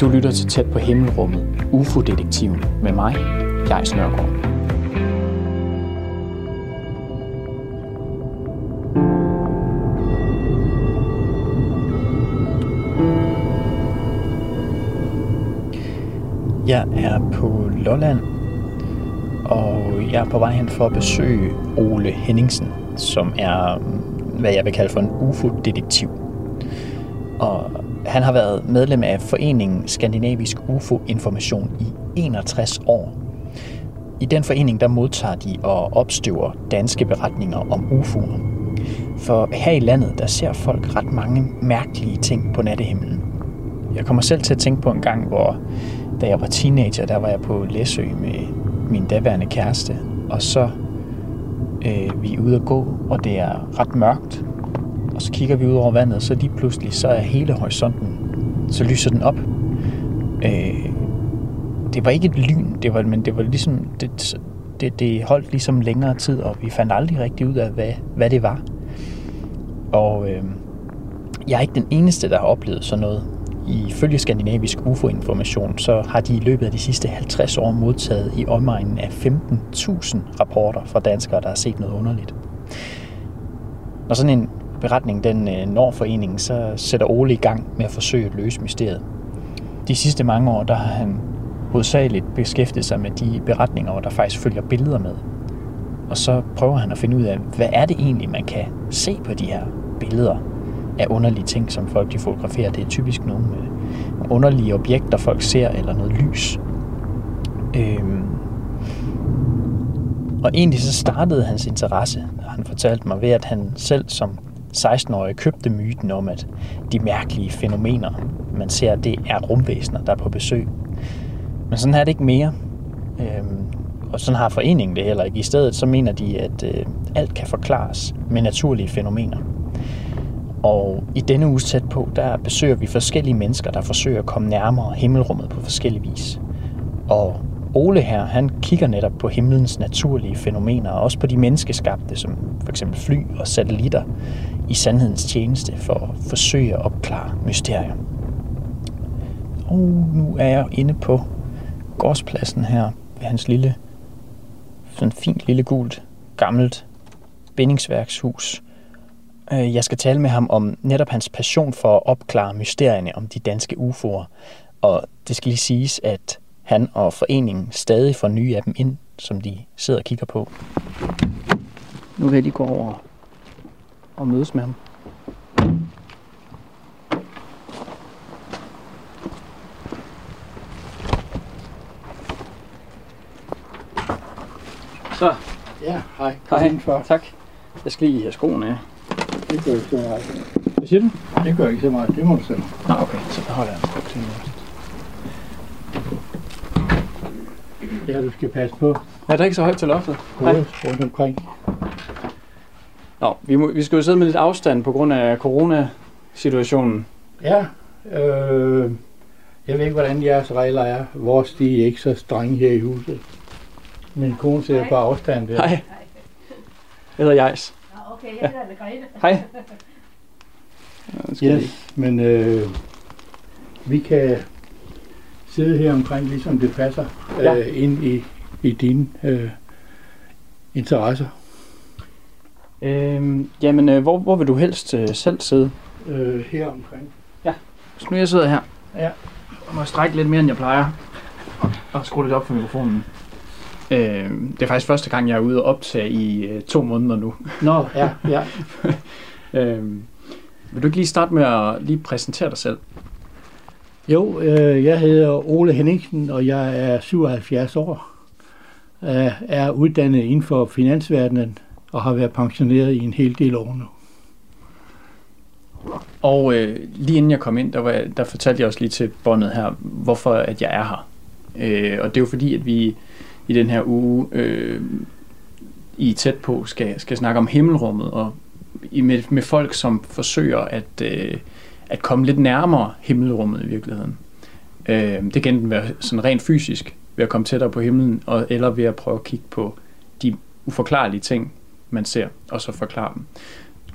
Du lytter til Tæt på Himmelrummet, UFO-detektiven med mig, jeg Nørgaard. Jeg er på Lolland, og jeg er på vej hen for at besøge Ole Henningsen, som er, hvad jeg vil kalde for en UFO-detektiv. Og han har været medlem af foreningen Skandinavisk UFO-information i 61 år. I den forening der modtager de og opstøver danske beretninger om UFO'er. For her i landet der ser folk ret mange mærkelige ting på nattehimlen. Jeg kommer selv til at tænke på en gang, hvor da jeg var teenager, der var jeg på Læsø med min daværende kæreste, og så øh, vi er ude at gå, og det er ret mørkt, og så kigger vi ud over vandet, så lige pludselig, så er hele horisonten, så lyser den op. Øh, det var ikke et lyn, det var, men det var ligesom, det, det, det holdt ligesom længere tid, og vi fandt aldrig rigtig ud af, hvad, hvad det var. Og øh, jeg er ikke den eneste, der har oplevet sådan noget. Ifølge Skandinavisk UFO-information, så har de i løbet af de sidste 50 år modtaget i omegnen af 15.000 rapporter fra danskere, der har set noget underligt. Når sådan en beretning den øh, når foreningen, så sætter Ole i gang med at forsøge at løse mysteriet. De sidste mange år, der har han hovedsageligt beskæftiget sig med de beretninger, hvor der faktisk følger billeder med. Og så prøver han at finde ud af, hvad er det egentlig, man kan se på de her billeder af underlige ting, som folk de fotograferer. Det er typisk nogle øh, underlige objekter, folk ser, eller noget lys. Øhm. Og egentlig så startede hans interesse, han fortalte mig, ved at han selv som 16-årige købte myten om, at de mærkelige fænomener, man ser, det er rumvæsener, der er på besøg. Men sådan er det ikke mere. Øhm, og sådan har foreningen det heller ikke. I stedet så mener de, at øh, alt kan forklares med naturlige fænomener. Og i denne uge tæt på, der besøger vi forskellige mennesker, der forsøger at komme nærmere himmelrummet på forskellige vis. Og Ole her, han kigger netop på himlens naturlige fænomener, og også på de menneskeskabte, som for eksempel fly og satellitter, i sandhedens tjeneste for at forsøge at opklare mysterier. Og nu er jeg inde på gårdspladsen her ved hans lille, sådan fint lille gult, gammelt bindingsværkshus. Øh, jeg skal tale med ham om netop hans passion for at opklare mysterierne om de danske UFO'er. Og det skal lige siges, at han og foreningen stadig får nye af dem ind, som de sidder og kigger på. Nu vil jeg lige gå over og mødes med ham. Så. Ja, hej. Hej. Tak. Jeg skal lige have skoene af. Det gør ikke så meget. Hvad siger du? Det gør ikke så meget. Det må du selv. Nå, okay. Så beholder jeg en Ja, du skal passe på. Ja, der er ikke så højt til loftet. Hej. rundt omkring. Nå, vi, må, vi skal jo sidde med lidt afstand på grund af coronasituationen. Ja, øh, jeg ved ikke, hvordan jeres regler er. Vores de er ikke så strenge her i huset. Min kone sidder på afstand der. Hej. Jeg hedder Jais. Okay, jeg hedder Margrethe. Hej. Ja, skal Yes, yes. men øh, vi kan sidde her omkring, ligesom det passer, Ja. øh, ind i, i dine øh, interesser. Øhm, jamen, øh, hvor, hvor vil du helst øh, selv sidde? Øh, her omkring. Så nu jeg sidder her. Ja. Jeg må strække lidt mere, end jeg plejer. Og skrue lidt op for mikrofonen. Øh, det er faktisk første gang, jeg er ude og optage i øh, to måneder nu. Nå, ja, ja. Øh, vil du ikke lige starte med at lige præsentere dig selv? Jo, øh, jeg hedder Ole Henningsen, og jeg er 77 år. Jeg er uddannet inden for finansverdenen og har været pensioneret i en hel del år nu. Og øh, lige inden jeg kom ind, der, var, jeg- der fortalte jeg også lige til båndet her, hvorfor at jeg er her. Øh, og det er jo fordi, at vi i den her uge øh, i tæt på skal, skal snakke om himmelrummet, og i, med, med folk, som forsøger at, øh, at komme lidt nærmere himmelrummet i virkeligheden. Øh, det kan enten være sådan rent fysisk, ved at komme tættere på himlen, og, eller ved at prøve at kigge på de uforklarlige ting, man ser, og så forklare dem.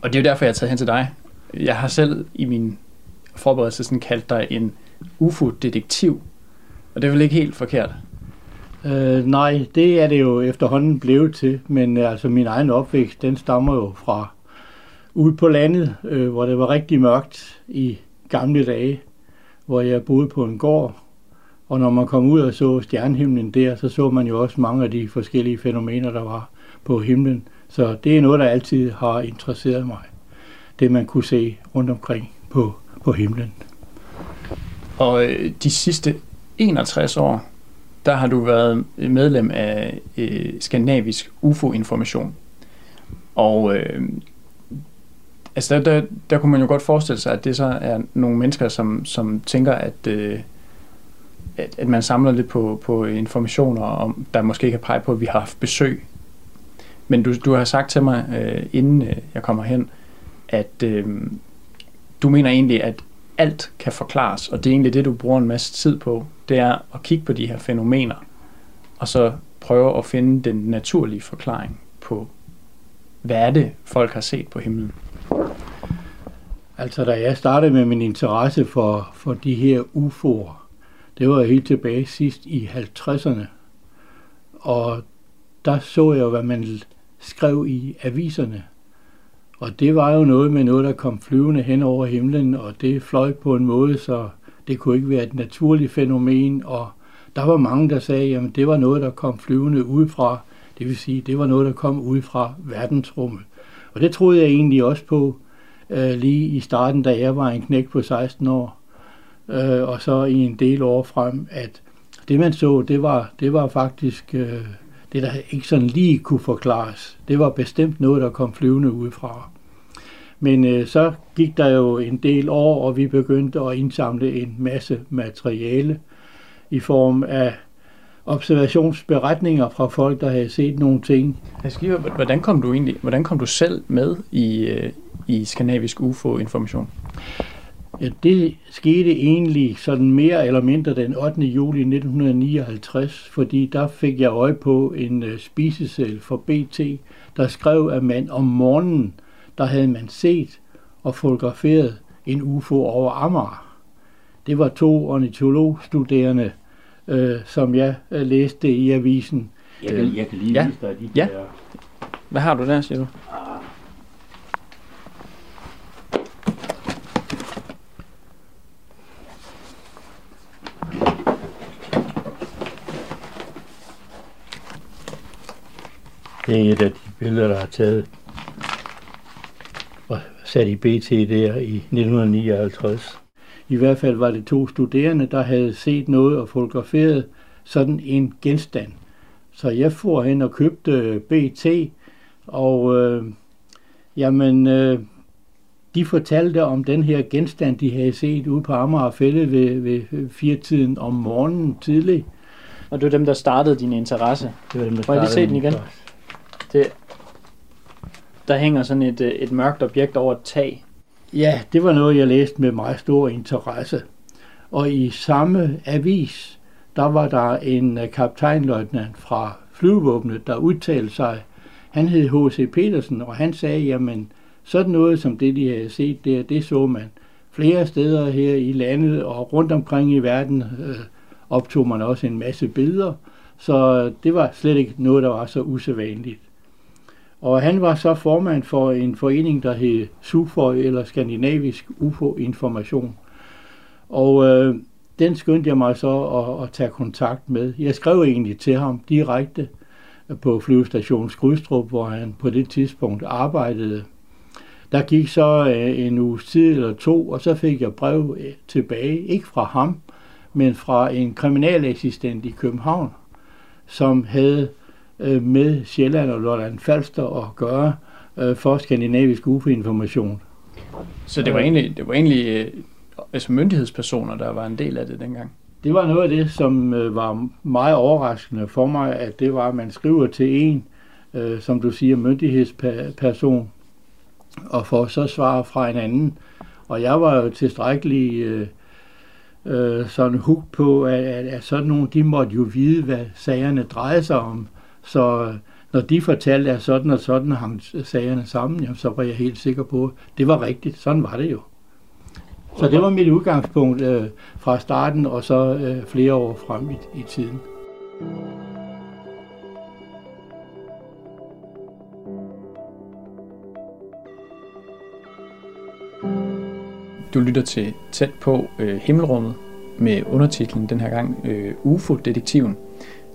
Og det er jo derfor, jeg er taget hen til dig. Jeg har selv i min forberedelse sådan kaldt dig en UFO-detektiv. Og det er vel ikke helt forkert? Øh, nej, det er det jo efterhånden blevet til, men altså min egen opvækst, den stammer jo fra ude på landet, øh, hvor det var rigtig mørkt i gamle dage, hvor jeg boede på en gård, og når man kom ud og så stjernehimlen der, så så man jo også mange af de forskellige fænomener, der var på himlen. Så det er noget, der altid har interesseret mig. Det man kunne se rundt omkring på, på himlen. Og øh, de sidste 61 år, der har du været medlem af øh, Skandinavisk UFO-information. Og øh, altså der, der, der kunne man jo godt forestille sig, at det så er nogle mennesker, som, som tænker, at, øh, at, at man samler lidt på, på informationer, om der måske kan pege på, at vi har haft besøg. Men du, du har sagt til mig, øh, inden øh, jeg kommer hen, at øh, du mener egentlig, at alt kan forklares, og det er egentlig det, du bruger en masse tid på, det er at kigge på de her fænomener, og så prøve at finde den naturlige forklaring på, hvad er det, folk har set på himlen. Altså, da jeg startede med min interesse for, for de her UFO'er, det var helt tilbage sidst i 50'erne. Og der så jeg, hvad man skrev i aviserne. Og det var jo noget med noget, der kom flyvende hen over himlen, og det fløj på en måde, så det kunne ikke være et naturligt fænomen. Og der var mange, der sagde, at det var noget, der kom flyvende udefra. Det vil sige, det var noget, der kom ud fra verdensrummet. Og det troede jeg egentlig også på øh, lige i starten, da jeg var en knæk på 16 år. Øh, og så i en del år frem, at det man så, det var, det var faktisk øh, det, der ikke sådan lige kunne forklares. Det var bestemt noget, der kom flyvende udefra. Men øh, så gik der jo en del år, og vi begyndte at indsamle en masse materiale i form af observationsberetninger fra folk, der havde set nogle ting. Skriver, hvordan kom du egentlig, hvordan kom du selv med i, øh, i skandinavisk UFO-information? Ja, det skete egentlig sådan mere eller mindre den 8. juli 1959, fordi der fik jeg øje på en uh, spisesel for BT, der skrev, at man om morgenen, der havde man set og fotograferet en UFO over Amager. Det var to ornitologstuderende, øh, som jeg øh, læste i avisen. Jeg kan, jeg kan lige ja. vise dig de ja. der... Hvad har du der, siger du? Ah, Det er et af de billeder, der er taget og sat i BT der i 1959. I hvert fald var det to studerende, der havde set noget og fotograferet sådan en genstand. Så jeg får hen og købte BT, og øh, jamen, øh, de fortalte om den her genstand, de havde set ude på Amager Fælde ved, ved firetiden om morgenen tidlig. Og det var dem, der startede din interesse. Det var dem, der Må jeg lige se startede den igen? Det, der hænger sådan et, øh, et mørkt objekt over et tag. Ja, det var noget, jeg læste med meget stor interesse. Og i samme avis, der var der en øh, kaptajnløjtnant fra flyvåbnet, der udtalte sig. Han hed H.C. Petersen, og han sagde, jamen sådan noget som det, de havde set der, det så man flere steder her i landet og rundt omkring i verden øh, optog man også en masse billeder. Så det var slet ikke noget, der var så usædvanligt. Og han var så formand for en forening, der hed SUFOI, eller Skandinavisk UFO-information. Og øh, den skyndte jeg mig så at, at tage kontakt med. Jeg skrev egentlig til ham direkte øh, på flyvestation Skrydstrup, hvor han på det tidspunkt arbejdede. Der gik så øh, en uges tid eller to, og så fik jeg brev øh, tilbage, ikke fra ham, men fra en kriminalassistent i København, som havde øh, med Sjælland og Lolland Falster at gøre øh, for skandinavisk UFO-information. Så det var egentlig, det var egentlig øh, altså myndighedspersoner, der var en del af det dengang. Det var noget af det, som øh, var meget overraskende for mig, at det var, at man skriver til en, øh, som du siger, myndighedsperson, og får så svar fra en anden. Og jeg var jo tilstrækkelig øh, øh, sådan hooked på, at, at, at sådan nogle, de måtte jo vide, hvad sagerne drejede sig om. Så øh, når de fortalte, at sådan og sådan hang sagerne sammen, jamen, så var jeg helt sikker på, at det var rigtigt. Sådan var det jo. Så det var mit udgangspunkt øh, fra starten og så øh, flere år frem i, i tiden. Du lytter til Tæt på øh, Himmelrummet med undertitlen den her gang øh, UFO-detektiven,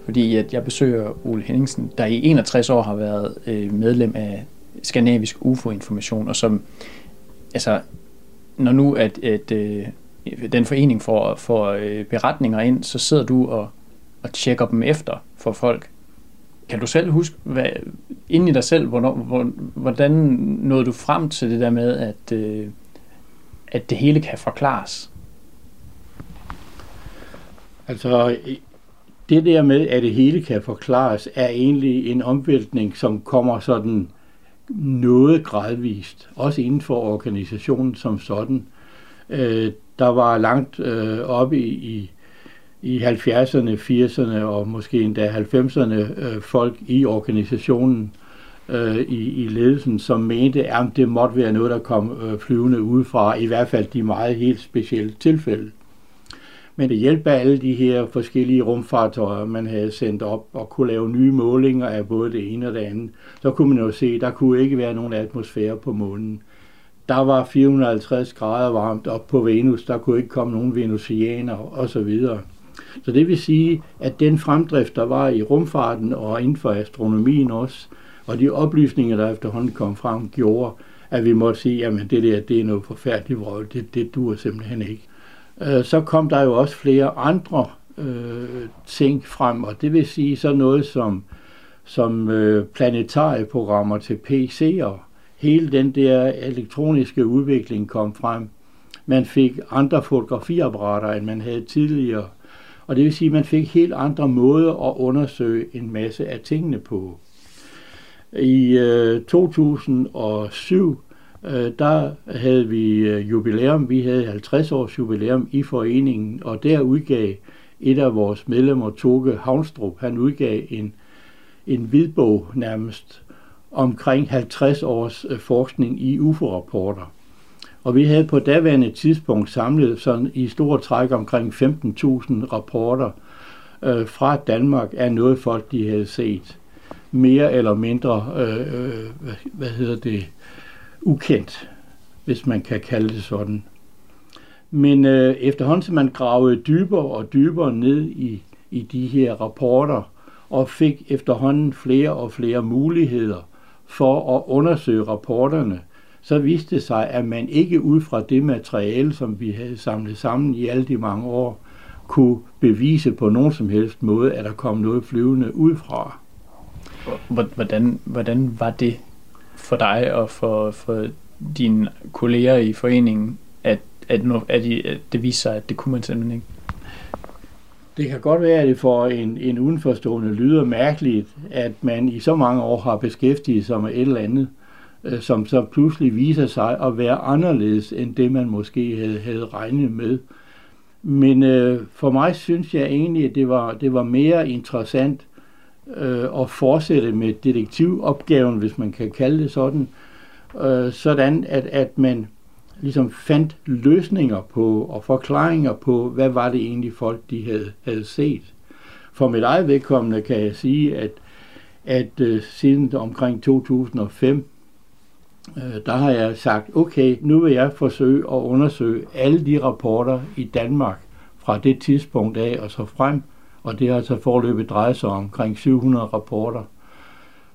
fordi at jeg besøger Ole Henningsen, der i 61 år har været øh, medlem af Skandinavisk UFO-information, og som, altså, når nu at, at øh, den forening får, får øh, beretninger ind, så sidder du og, og tjekker dem efter for folk. Kan du selv huske, hvad, inden i dig selv, hvornår, hvordan nåede du frem til det der med, at, øh, at det hele kan forklares? Altså, det der med, at det hele kan forklares, er egentlig en omvæltning, som kommer sådan noget gradvist, også inden for organisationen som sådan. Øh, der var langt øh, oppe i, i, i 70'erne, 80'erne og måske endda 90'erne øh, folk i organisationen, øh, i, i ledelsen, som mente, at det måtte være noget, der kom øh, flyvende udefra, i hvert fald de meget helt specielle tilfælde. Men ved hjælp af alle de her forskellige rumfartøjer, man havde sendt op og kunne lave nye målinger af både det ene og det andet, så kunne man jo se, at der kunne ikke være nogen atmosfære på månen. Der var 450 grader varmt op på Venus, der kunne ikke komme nogen venusianer osv. Så det vil sige, at den fremdrift, der var i rumfarten og inden for astronomien også, og de oplysninger, der efterhånden kom frem, gjorde, at vi måtte sige, at det der det er noget forfærdeligt vrøvl, det, det dur simpelthen ikke. Øh, så kom der jo også flere andre øh, ting frem, og det vil sige så noget som, som øh, planetarieprogrammer til PC'er. Hele den der elektroniske udvikling kom frem. Man fik andre fotografiapparater, end man havde tidligere. Og det vil sige, at man fik helt andre måder at undersøge en masse af tingene på. I øh, 2007 øh, der havde vi øh, jubilæum. Vi havde 50 års jubilæum i foreningen, og der udgav et af vores medlemmer, Toge Havnstrup, han udgav en, en hvidbog nærmest omkring 50 års øh, forskning i UFO-rapporter. Og vi havde på daværende tidspunkt samlet sådan i store træk omkring 15.000 rapporter øh, fra Danmark af noget folk, de havde set. Mere eller mindre, øh, øh, hvad, hvad hedder det, ukendt, hvis man kan kalde det sådan. Men øh, efterhånden som man gravede dybere og dybere ned i, i de her rapporter, og fik efterhånden flere og flere muligheder for at undersøge rapporterne, så viste det sig, at man ikke ud fra det materiale, som vi havde samlet sammen i alle de mange år, kunne bevise på nogen som helst måde, at der kom noget flyvende ud fra. Hvordan, hvordan var det for dig og for, for dine kolleger i foreningen, at, at, at, at det viser sig, at det kunne man simpelthen ikke? Det kan godt være, at det for en, en udenforstående lyder mærkeligt, at man i så mange år har beskæftiget sig med et eller andet, øh, som så pludselig viser sig at være anderledes end det, man måske havde, havde regnet med. Men øh, for mig synes jeg egentlig, at det var, det var mere interessant øh, at fortsætte med detektivopgaven, hvis man kan kalde det sådan, øh, sådan at, at man ligesom fandt løsninger på og forklaringer på, hvad var det egentlig folk, de havde, havde set. For mit eget vedkommende kan jeg sige, at, at øh, siden omkring 2005, øh, der har jeg sagt, okay, nu vil jeg forsøge at undersøge alle de rapporter i Danmark fra det tidspunkt af og så frem, og det har altså forløbet drejet sig omkring 700 rapporter,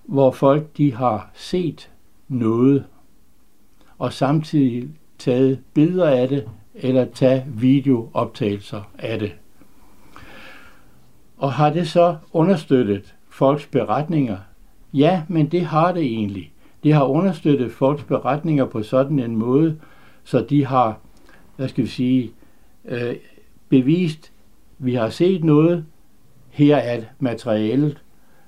hvor folk de har set noget, og samtidig taget billeder af det, eller taget videooptagelser af det. Og har det så understøttet folks beretninger? Ja, men det har det egentlig. Det har understøttet folks beretninger på sådan en måde, så de har, hvad skal vi sige, øh, bevist, vi har set noget, her er materialet.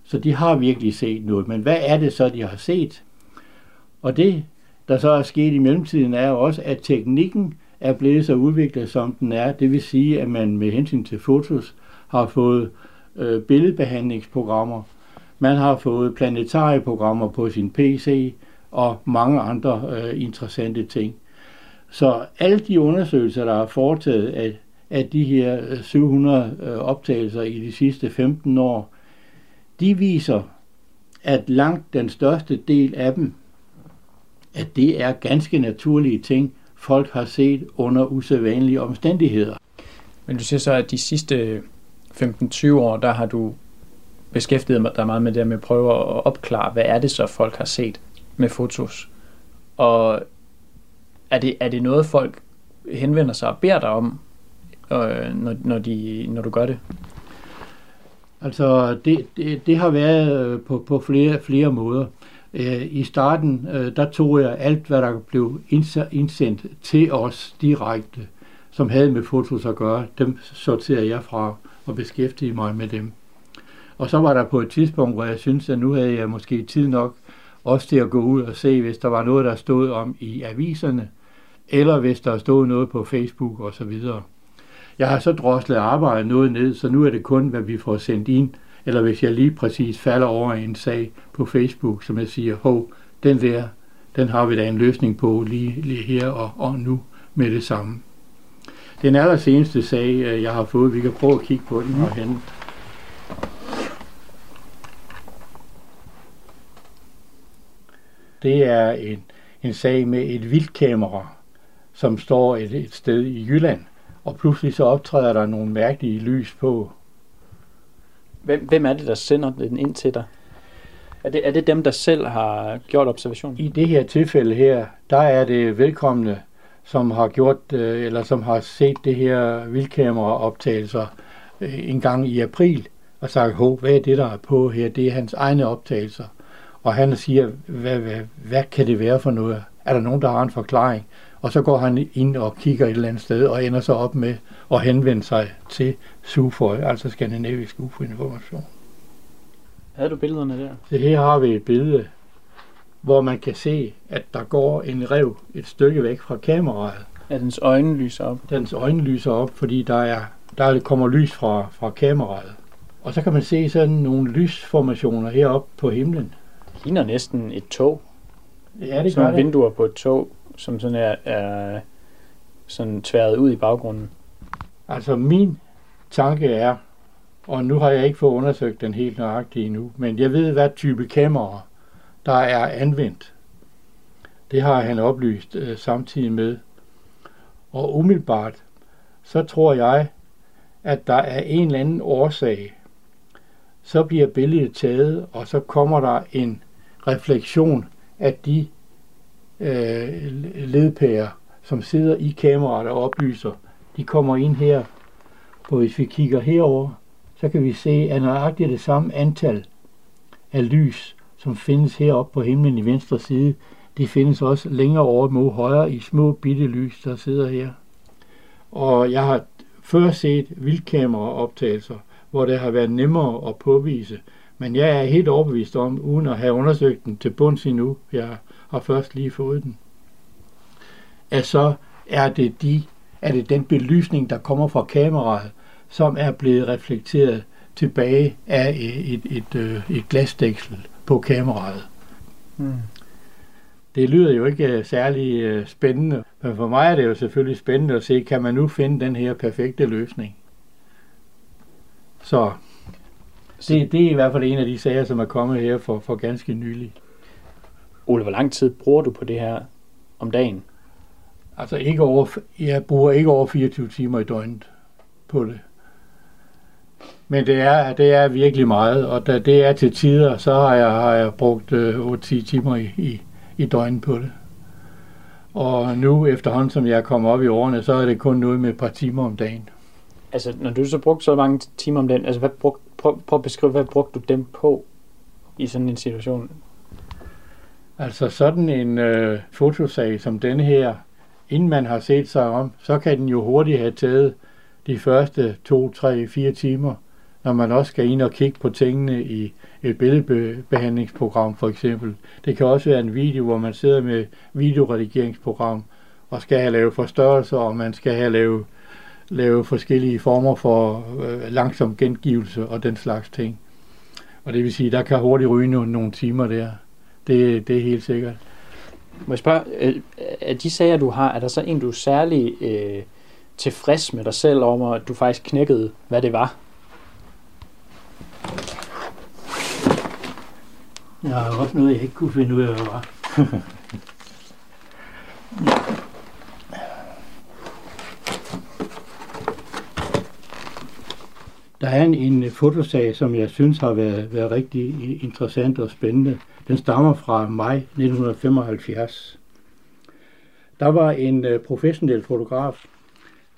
Så de har virkelig set noget. Men hvad er det så, de har set? Og det, der så er sket i mellemtiden, er også, at teknikken er blevet så udviklet, som den er. Det vil sige, at man med hensyn til fotos har fået øh, billedbehandlingsprogrammer, man har fået planetarieprogrammer på sin PC og mange andre øh, interessante ting. Så alle de undersøgelser, der er foretaget af, af de her øh, 700 øh, optagelser i de sidste 15 år, de viser, at langt den største del af dem, at det er ganske naturlige ting, folk har set under usædvanlige omstændigheder. Men du siger så, at de sidste 15-20 år, der har du beskæftiget dig meget med det med at prøve at opklare, hvad er det så, folk har set med fotos? Og er det, er det noget, folk henvender sig og beder dig om, øh, når, når, de, når du gør det? Altså, det, det, det har været øh, på, på flere, flere måder. Øh, I starten, øh, der tog jeg alt, hvad der blev indsendt til os direkte, som havde med fotos at gøre. Dem sorterede jeg fra og beskæftigede mig med dem. Og så var der på et tidspunkt, hvor jeg syntes, at nu havde jeg måske tid nok også til at gå ud og se, hvis der var noget, der stod om i aviserne, eller hvis der stod noget på Facebook osv. Jeg har så droslet arbejdet noget ned, så nu er det kun, hvad vi får sendt ind, eller hvis jeg lige præcis falder over en sag på Facebook, som jeg siger, hov, den der, den har vi da en løsning på lige, lige her og, og nu med det samme. Den aller seneste sag, øh, jeg har fået, vi kan prøve at kigge på den herhen. Det er en, en sag med et vildkamera, som står et, et sted i Jylland, og pludselig så optræder der nogle mærkelige lys på. Hvem, hvem er det, der sender den ind til dig? Er det, er det dem, der selv har gjort observationen? I det her tilfælde her, der er det velkomne, som har gjort, øh, eller som har set det her vildkameraoptagelser øh, en gang i april, og sagt, hvad er det, der er på her? Det er hans egne optagelser. Og han siger, hvad, hvad, hvad kan det være for noget? Er der nogen, der har en forklaring? Og så går han ind og kigger et eller andet sted, og ender så op med at henvende sig til SUFOI, altså Skandinavisk UFO-information. Havde du billederne der? Så her har vi et billede, hvor man kan se, at der går en rev et stykke væk fra kameraet. Ja, dens øjne lyser op. Dens øjne lyser op, fordi der, er, der kommer lys fra, fra kameraet. Og så kan man se sådan nogle lysformationer heroppe på himlen. Det ligner næsten et tog. Ja, det gør det. vinduer på et tog, som sådan er, er sådan tværet ud i baggrunden. Altså min tanke er, og nu har jeg ikke fået undersøgt den helt nøjagtigt endnu, men jeg ved, hvad type kamera, der er anvendt. Det har han oplyst øh, samtidig med. Og umiddelbart, så tror jeg, at der er en eller anden årsag. Så bliver billedet taget, og så kommer der en refleksion af de øh, ledpærer, som sidder i kameraet og oplyser. De kommer ind her, og hvis vi kigger herover, så kan vi se, at nøjagtigt det samme antal af lys, som findes heroppe på himlen i venstre side, de findes også længere over mod højre i små bitte lys, der sidder her. Og jeg har før set vildkameraoptagelser, hvor det har været nemmere at påvise, men jeg er helt overbevist om, uden at have undersøgt den til bunds endnu, jeg har først lige fået den, at så er det, de, er det den belysning, der kommer fra kameraet, som er blevet reflekteret tilbage af et, et, et, øh, et glasdæksel på kameraet. Hmm. Det lyder jo ikke øh, særlig øh, spændende, men for mig er det jo selvfølgelig spændende at se, kan man nu finde den her perfekte løsning. Så det, det er i hvert fald en af de sager, som er kommet her for, for ganske nylig. Ole, hvor lang tid bruger du på det her om dagen? Altså ikke over, jeg bruger ikke over 24 timer i døgnet på det. Men det er, det er virkelig meget, og da det er til tider, så har jeg, har jeg brugt øh, 8-10 timer i, i, i døgnet på det. Og nu efterhånden, som jeg er kommet op i årene, så er det kun noget med et par timer om dagen. Altså, når du så brugte så mange timer om dagen, altså hvad brug, prøv, prøv at beskrive, hvad brugte du dem på i sådan en situation? Altså sådan en øh, fotosag som denne her, inden man har set sig om, så kan den jo hurtigt have taget de første to, tre, fire timer, når man også skal ind og kigge på tingene i et billedbehandlingsprogram for eksempel. Det kan også være en video, hvor man sidder med videoredigeringsprogram og skal have lavet forstørrelser, og man skal have lavet, lave forskellige former for øh, langsom gengivelse og den slags ting. Og det vil sige, der kan hurtigt ryge nogle, nogle timer der. Det, det er helt sikkert. Må jeg spørge, øh, af de sager, du har, er der så en, du er særlig øh, tilfreds med dig selv om, at du faktisk knækkede, hvad det var? Jeg har også noget, jeg ikke kunne finde ud af, hvad det var. Der er en, en fotosag, som jeg synes har været, været rigtig interessant og spændende. Den stammer fra maj 1975. Der var en øh, professionel fotograf.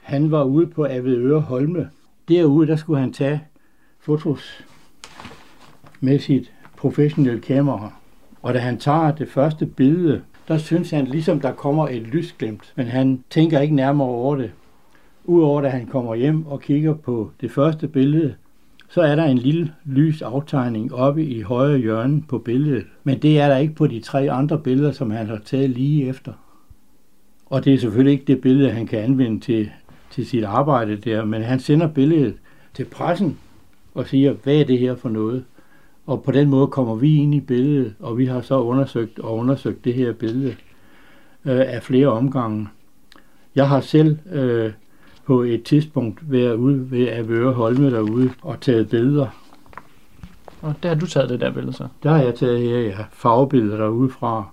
Han var ude på Avedøre Holme. Derude der skulle han tage fotos med sit professionelle kamera. Og da han tager det første billede, der synes han ligesom, der kommer et lysglimt. Men han tænker ikke nærmere over det. Udover at han kommer hjem og kigger på det første billede, så er der en lille lys aftegning oppe i højre hjørne på billedet. Men det er der ikke på de tre andre billeder, som han har taget lige efter. Og det er selvfølgelig ikke det billede, han kan anvende til, til sit arbejde der, men han sender billedet til pressen og siger, hvad er det her for noget? Og på den måde kommer vi ind i billedet, og vi har så undersøgt og undersøgt det her billede øh, af flere omgange. Jeg har selv øh, på et tidspunkt været ude ved Avøre Holme derude og taget billeder. Og der har du taget det der billede så? Der har jeg taget her, ja, farvebilleder derude fra.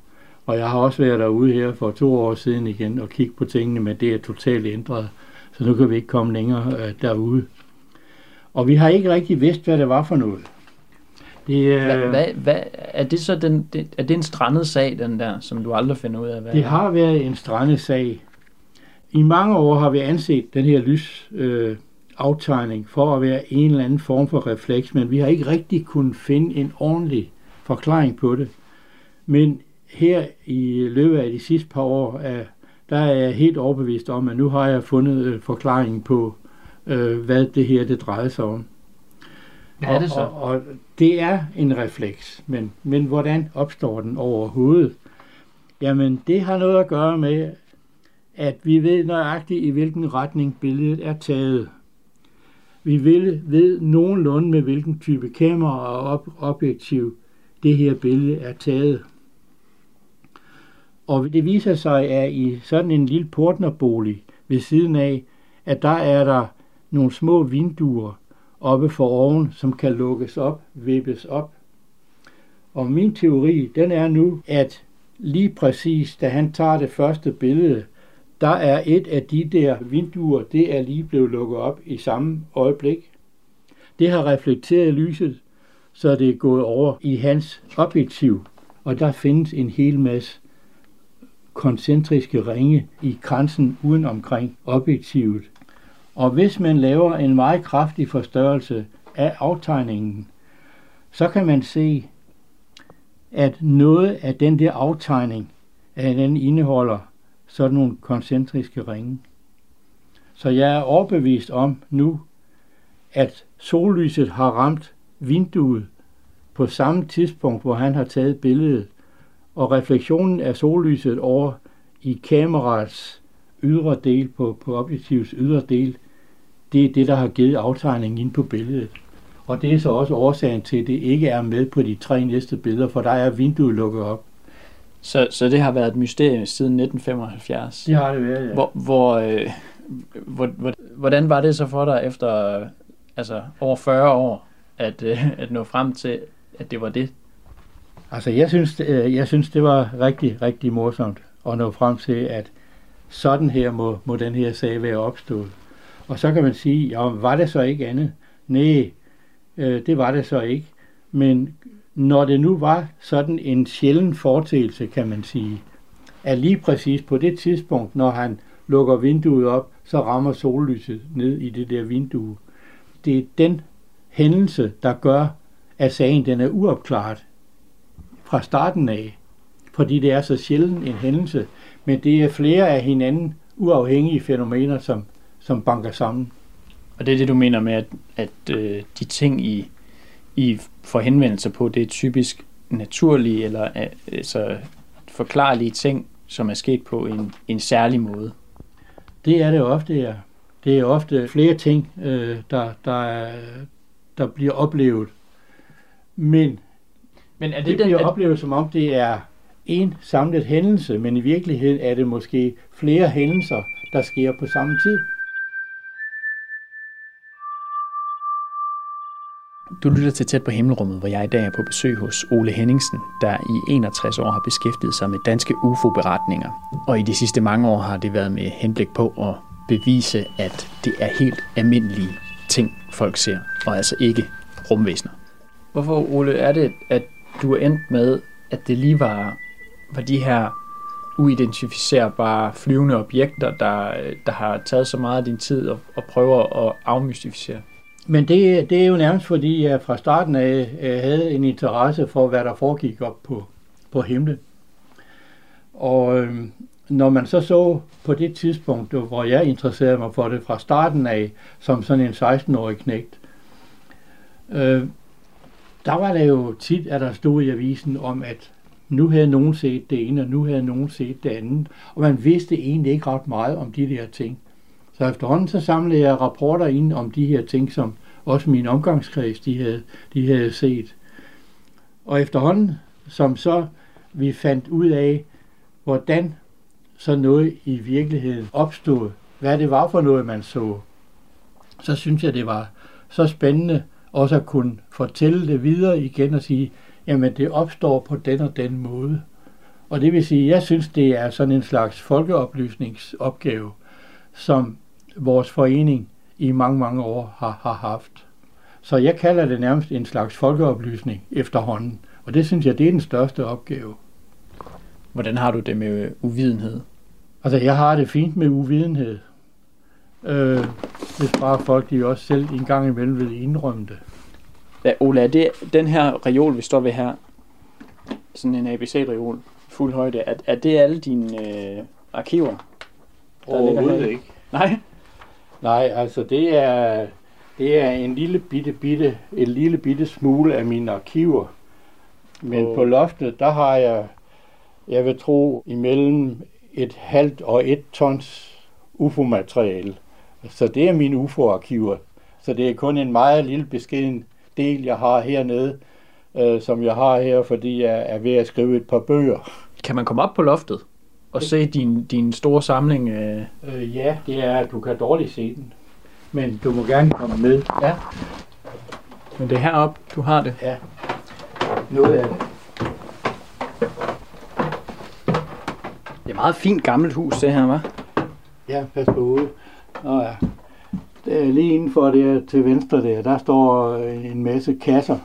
Og jeg har også været derude her for to år siden igen og kigge på tingene, men det er totalt ændret. Så nu kan vi ikke komme længere øh, derude. Og vi har ikke rigtig vidst, hvad det var for noget. Det, øh, hvad, hvad, hvad, er det så den, det, er det en strandet sag, den der, som du aldrig finder ud af? Hvad det har været en strandet sag. I mange år har vi anset den her lys øh, aftegning for at være en eller anden form for refleks, men vi har ikke rigtig kunnet finde en ordentlig forklaring på det. Men her i løbet af de sidste par år, er, der er jeg helt overbevist om, at nu har jeg fundet øh, forklaringen på, øh, hvad det her det drejer sig om. Hvad er det så? Og, og, og det er en refleks, men, men hvordan opstår den overhovedet? Jamen, det har noget at gøre med, at vi ved nøjagtigt, i hvilken retning billedet er taget. Vi ved, ved nogenlunde med hvilken type kamera og op- objektiv det her billede er taget. Og det viser sig, at i sådan en lille portnerbolig ved siden af, at der er der nogle små vinduer oppe for oven, som kan lukkes op, vippes op. Og min teori, den er nu, at lige præcis da han tager det første billede, der er et af de der vinduer, det er lige blevet lukket op i samme øjeblik. Det har reflekteret lyset, så det er gået over i hans objektiv, og der findes en hel masse koncentriske ringe i kransen uden omkring objektivet. Og hvis man laver en meget kraftig forstørrelse af aftegningen, så kan man se, at noget af den der aftegning, at den indeholder sådan nogle koncentriske ringe. Så jeg er overbevist om nu, at sollyset har ramt vinduet på samme tidspunkt, hvor han har taget billedet, og refleksionen af sollyset over i kameraets ydre del, på, på objektivets ydre del, det er det, der har givet aftegningen ind på billedet. Og det er så også årsagen til, at det ikke er med på de tre næste billeder, for der er vinduet lukket op. Så, så det har været et mysterie siden 1975? Det har det været, ja. Hvor, hvor, øh, hvor, hvor, hvordan var det så for dig efter altså, over 40 år, at, øh, at nå frem til, at det var det? Altså, jeg synes, øh, jeg synes, det var rigtig, rigtig morsomt at nå frem til, at sådan her må, må den her sag være opstået. Og så kan man sige, ja, var det så ikke andet? Nej, øh, det var det så ikke. Men når det nu var sådan en sjælden foretagelse, kan man sige, at lige præcis på det tidspunkt, når han lukker vinduet op, så rammer sollyset ned i det der vindue. Det er den hændelse, der gør, at sagen den er uopklaret fra starten af. Fordi det er så sjældent en hændelse, men det er flere af hinanden uafhængige fænomener, som, som banker sammen. Og det er det, du mener med, at, at øh, de ting, I, I får henvendelse på, det er typisk naturlige eller altså, forklarlige ting, som er sket på en, en særlig måde? Det er det ofte, ja. Det er ofte flere ting, øh, der, der, er, der bliver oplevet. Men, Men er det, det den, bliver at... oplevet, som om det er en samlet hændelse, men i virkeligheden er det måske flere hændelser, der sker på samme tid. Du lytter til Tæt på Himmelrummet, hvor jeg i dag er på besøg hos Ole Henningsen, der i 61 år har beskæftiget sig med danske UFO-beretninger. Og i de sidste mange år har det været med henblik på at bevise, at det er helt almindelige ting, folk ser, og altså ikke rumvæsener. Hvorfor, Ole, er det, at du er endt med, at det lige var, var de her uidentificerbare flyvende objekter, der, der har taget så meget af din tid og, og prøver at afmystificere? Men det, det er jo nærmest fordi, jeg fra starten af øh, havde en interesse for, hvad der foregik op på, på himlen. Og øh, når man så så på det tidspunkt, hvor jeg interesserede mig for det fra starten af, som sådan en 16-årig knægt, øh, der var der jo tit, at der stod i avisen om, at nu havde nogen set det ene, og nu havde nogen set det andet. Og man vidste egentlig ikke ret meget om de der ting. Så efterhånden så samlede jeg rapporter ind om de her ting, som også min omgangskreds de havde, de havde set. Og efterhånden, som så vi fandt ud af, hvordan så noget i virkeligheden opstod, hvad det var for noget, man så, så synes jeg, det var så spændende også at kunne fortælle det videre igen og sige, jamen det opstår på den og den måde. Og det vil sige, jeg synes, det er sådan en slags folkeoplysningsopgave, som vores forening i mange, mange år har, har haft. Så jeg kalder det nærmest en slags folkeoplysning efterhånden. Og det synes jeg, det er den største opgave. Hvordan har du det med uvidenhed? Altså, jeg har det fint med uvidenhed. Øh, hvis bare folk de også selv en gang imellem vil indrømme det. Ja, Ola, er det den her reol, vi står ved her, sådan en ABC-reol, fuld højde, er, er det alle dine øh, arkiver? Overhovedet ikke. Nej? Nej, altså det er, det er en lille bitte, bitte, en lille bitte smule af mine arkiver. Men oh. på loftet, der har jeg, jeg vil tro, imellem et halvt og et tons UFO-materiale. Så det er mine UFO-arkiver. Så det er kun en meget lille beskeden del, jeg har hernede, øh, som jeg har her, fordi jeg er ved at skrive et par bøger. Kan man komme op på loftet og se din, din store samling? Øh... Øh, ja, det er, du kan dårligt se den. Men du må gerne komme med. Ja. Men det er heroppe, du har det? Ja. Noget af det. Det er meget fint gammelt hus, det her, hva'? Ja, pas på hovedet. Nå ja. Det er lige indenfor det til venstre der, der står en masse kasser.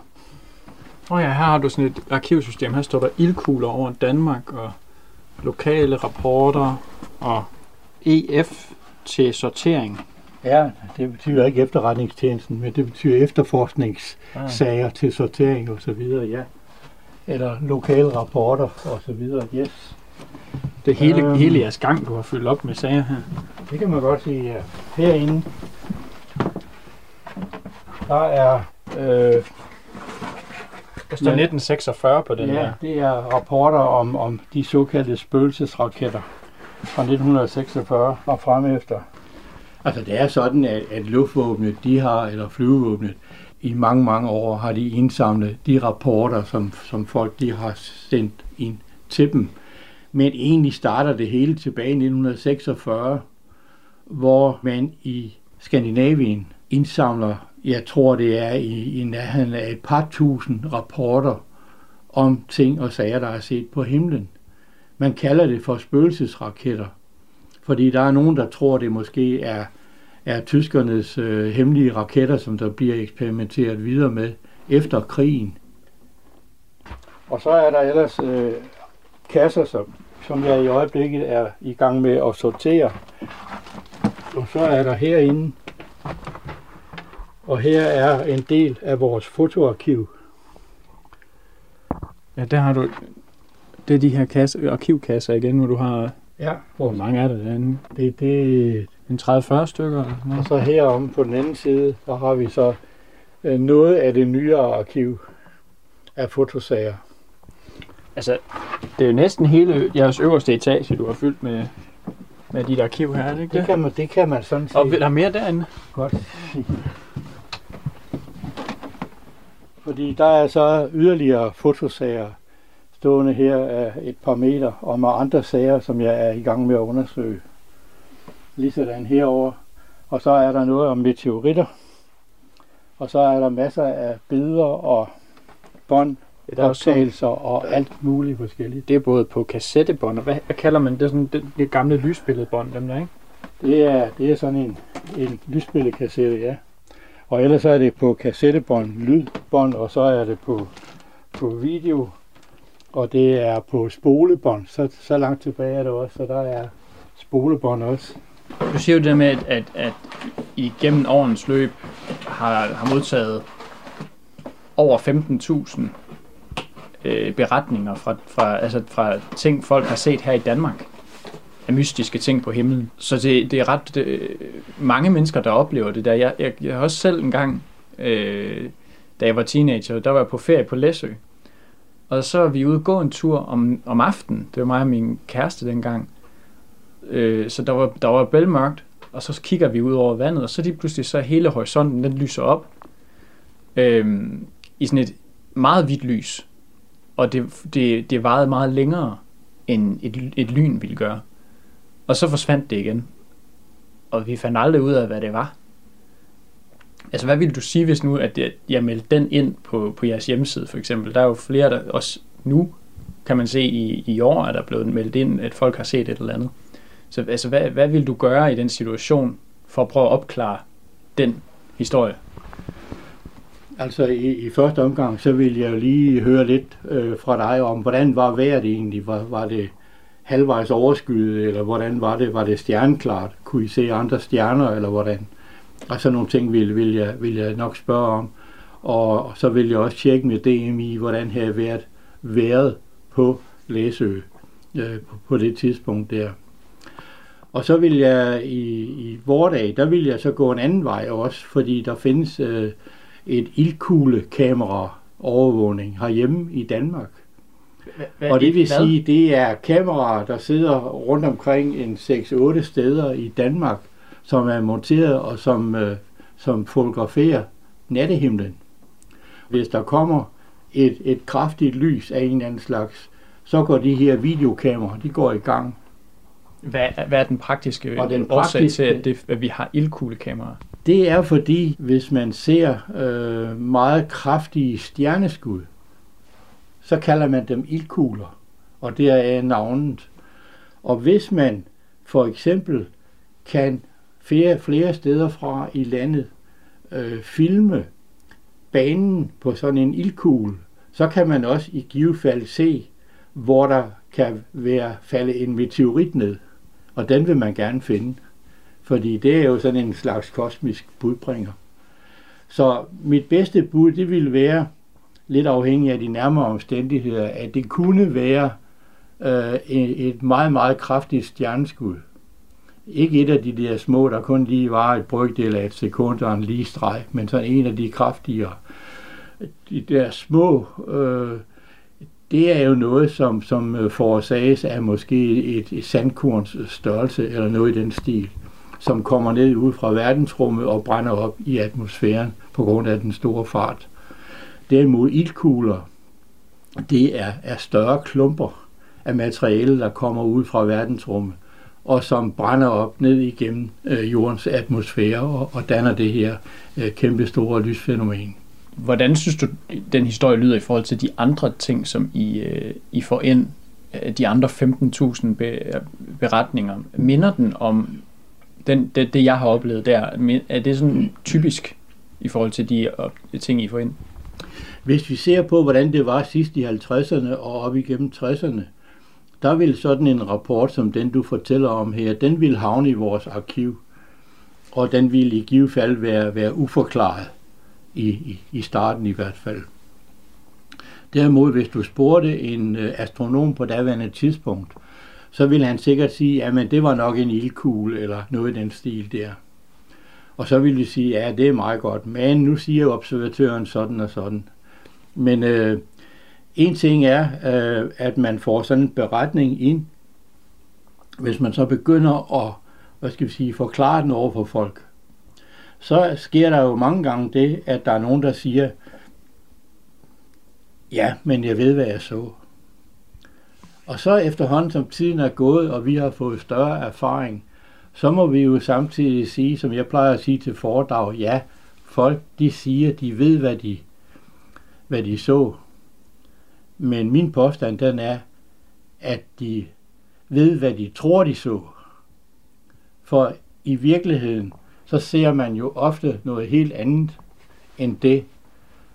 Åh oh ja, her har du sådan et arkivsystem. Her står der ildkugler over Danmark og lokale rapporter og EF til sortering. Ja, det betyder ikke efterretningstjenesten, men det betyder efterforskningssager ah. til sortering og så videre, ja. Eller lokale rapporter og så videre, yes. Det hele, øhm, hele jeres gang, du har fyldt op med sager her. Det kan man godt sige, ja. Herinde, der er... Øh, der står 1946 på den ja, her. det er rapporter om, om de såkaldte spøgelsesraketter fra 1946 og frem efter. Altså det er sådan, at, at luftvåbnet, de har, eller flyvevåbnet, i mange, mange år har de indsamlet de rapporter, som, som folk de har sendt ind til dem. Men egentlig starter det hele tilbage i 1946, hvor man i Skandinavien indsamler, jeg tror det er i, i nærheden af et par tusind rapporter om ting og sager, der er set på himlen. Man kalder det for spøgelsesraketter, fordi der er nogen, der tror, det måske er, er tyskernes øh, hemmelige raketter, som der bliver eksperimenteret videre med efter krigen. Og så er der ellers øh, kasser, som, som jeg i øjeblikket er i gang med at sortere. Og så er der herinde, og her er en del af vores fotoarkiv. Ja, der har du, det er de her kasse, arkivkasser igen, hvor du har, Ja, hvor mange er der derinde? det, det, En 30-40 stykker? eller og så herom på den anden side, der har vi så øh, noget af det nyere arkiv af fotosager. Altså, det er jo næsten hele jeres øverste etage, du har fyldt med, med dit arkiv her, er det ikke Det det? kan man, det kan man sådan Og sige der er mere derinde? godt sige. Fordi der er så yderligere fotosager, stående her er et par meter, og med andre sager, som jeg er i gang med at undersøge. Ligesådan herover. Og så er der noget om meteoritter. Og så er der masser af billeder og bånd, Der er også sådan- optagelser og alt muligt forskelligt. Det er både på kassettebånd, og hvad, hvad kalder man det? Sådan det, det gamle lysbilledbånd, dem der, ikke? Det er, det er sådan en, en lysbilledkassette, ja. Og ellers er det på kassettebånd, lydbånd, og så er det på, på video, og det er på spolebånd. Så, så langt tilbage er det også, så der er spolebånd også. Du siger jo det der med, at, at, at I gennem årens løb har, har modtaget over 15.000 øh, beretninger fra, fra, altså fra ting, folk har set her i Danmark. Af mystiske ting på himlen. Så det, det er ret det, mange mennesker, der oplever det der. Jeg, jeg, jeg har også selv en gang, øh, da jeg var teenager, der var jeg på ferie på Læsø. Og så var vi ude og gå en tur om, om aftenen. Det var mig og min kæreste dengang. Øh, så der var, der var bælmørkt, og så kigger vi ud over vandet, og så lige pludselig så hele horisonten, den lyser op øh, i sådan et meget hvidt lys. Og det, det, det varede meget længere, end et, et lyn ville gøre. Og så forsvandt det igen. Og vi fandt aldrig ud af, hvad det var. Altså, hvad ville du sige, hvis nu, at jeg- meldte den ind på, på jeres hjemmeside, for eksempel? Der er jo flere, der også nu, kan man se i, i år, at der er blevet meldt ind, at folk har set et eller andet. Så altså, hvad, hvad vil du gøre i den situation, for at prøve at opklare den historie? Altså i, i første omgang, så vil jeg jo lige høre lidt øh, fra dig om, hvordan var vejret egentlig? Var, var det halvvejs overskyet, eller hvordan var det? Var det stjerneklart? Kunne I se andre stjerner, eller hvordan? Og sådan nogle ting vil, vil, jeg, vil jeg nok spørge om. Og, så vil jeg også tjekke med DMI, hvordan havde været været på Læsø øh, på, på det tidspunkt der. Og så vil jeg i, i vordag, der vil jeg så gå en anden vej også, fordi der findes øh, et ildkuglekamera overvågning herhjemme i Danmark. Og det vil sige, det er kameraer, der sidder rundt omkring en 6-8 steder i Danmark, som er monteret og som, øh, som fotograferer nattehimlen. Hvis der kommer et, et kraftigt lys af en eller anden slags, så går de her videokameraer, de går i gang. Hvad, hvad er den praktiske Og den årsag til, praktiske- at, det, at vi har ildkuglekameraer? Det er fordi, hvis man ser øh, meget kraftige stjerneskud, så kalder man dem ildkugler, og det er navnet. Og hvis man for eksempel kan flere, flere steder fra i landet øh, filme banen på sådan en ildkugle, så kan man også i givet fald se, hvor der kan være falde en meteorit ned. Og den vil man gerne finde. Fordi det er jo sådan en slags kosmisk budbringer. Så mit bedste bud, det ville være, lidt afhængig af de nærmere omstændigheder, at det kunne være øh, et et meget, meget kraftigt stjerneskud. Ikke et af de der små, der kun lige var et brygdel af et sekund og en lige streg, men sådan en af de kraftigere. De der små, øh, det er jo noget, som, som øh, forårsages af måske et, et sandkorns størrelse eller noget i den stil, som kommer ned ud fra verdensrummet og brænder op i atmosfæren på grund af den store fart. Derimod ildkugler, det er, er større klumper af materiale, der kommer ud fra verdensrummet, og som brænder op ned igennem øh, jordens atmosfære og, og danner det her øh, kæmpe store lysfænomen. Hvordan synes du, den historie lyder i forhold til de andre ting, som I, øh, I får ind? Øh, de andre 15.000 be, øh, beretninger. Minder den om den, det, det, jeg har oplevet der? Er det sådan typisk i forhold til de op, ting, I får ind? Hvis vi ser på, hvordan det var sidst i 50'erne og op igennem 60'erne, der vil sådan en rapport, som den du fortæller om her, den vil havne i vores arkiv. Og den vil i givet fald være, være uforklaret, i, i, i starten i hvert fald. Derimod, hvis du spurgte en øh, astronom på daværende tidspunkt, så ville han sikkert sige, at det var nok en ildkugle eller noget i den stil der. Og så ville de sige, ja, det er meget godt, men nu siger observatøren sådan og sådan. Men øh, en ting er, øh, at man får sådan en beretning ind, hvis man så begynder at hvad skal vi sige, forklare den over for folk, så sker der jo mange gange det, at der er nogen, der siger, ja, men jeg ved, hvad jeg så. Og så efterhånden, som tiden er gået, og vi har fået større erfaring, så må vi jo samtidig sige, som jeg plejer at sige til foredrag, ja, folk de siger, de ved, hvad de, hvad de så. Men min påstand, den er, at de ved, hvad de tror, de så. For i virkeligheden, så ser man jo ofte noget helt andet, end det,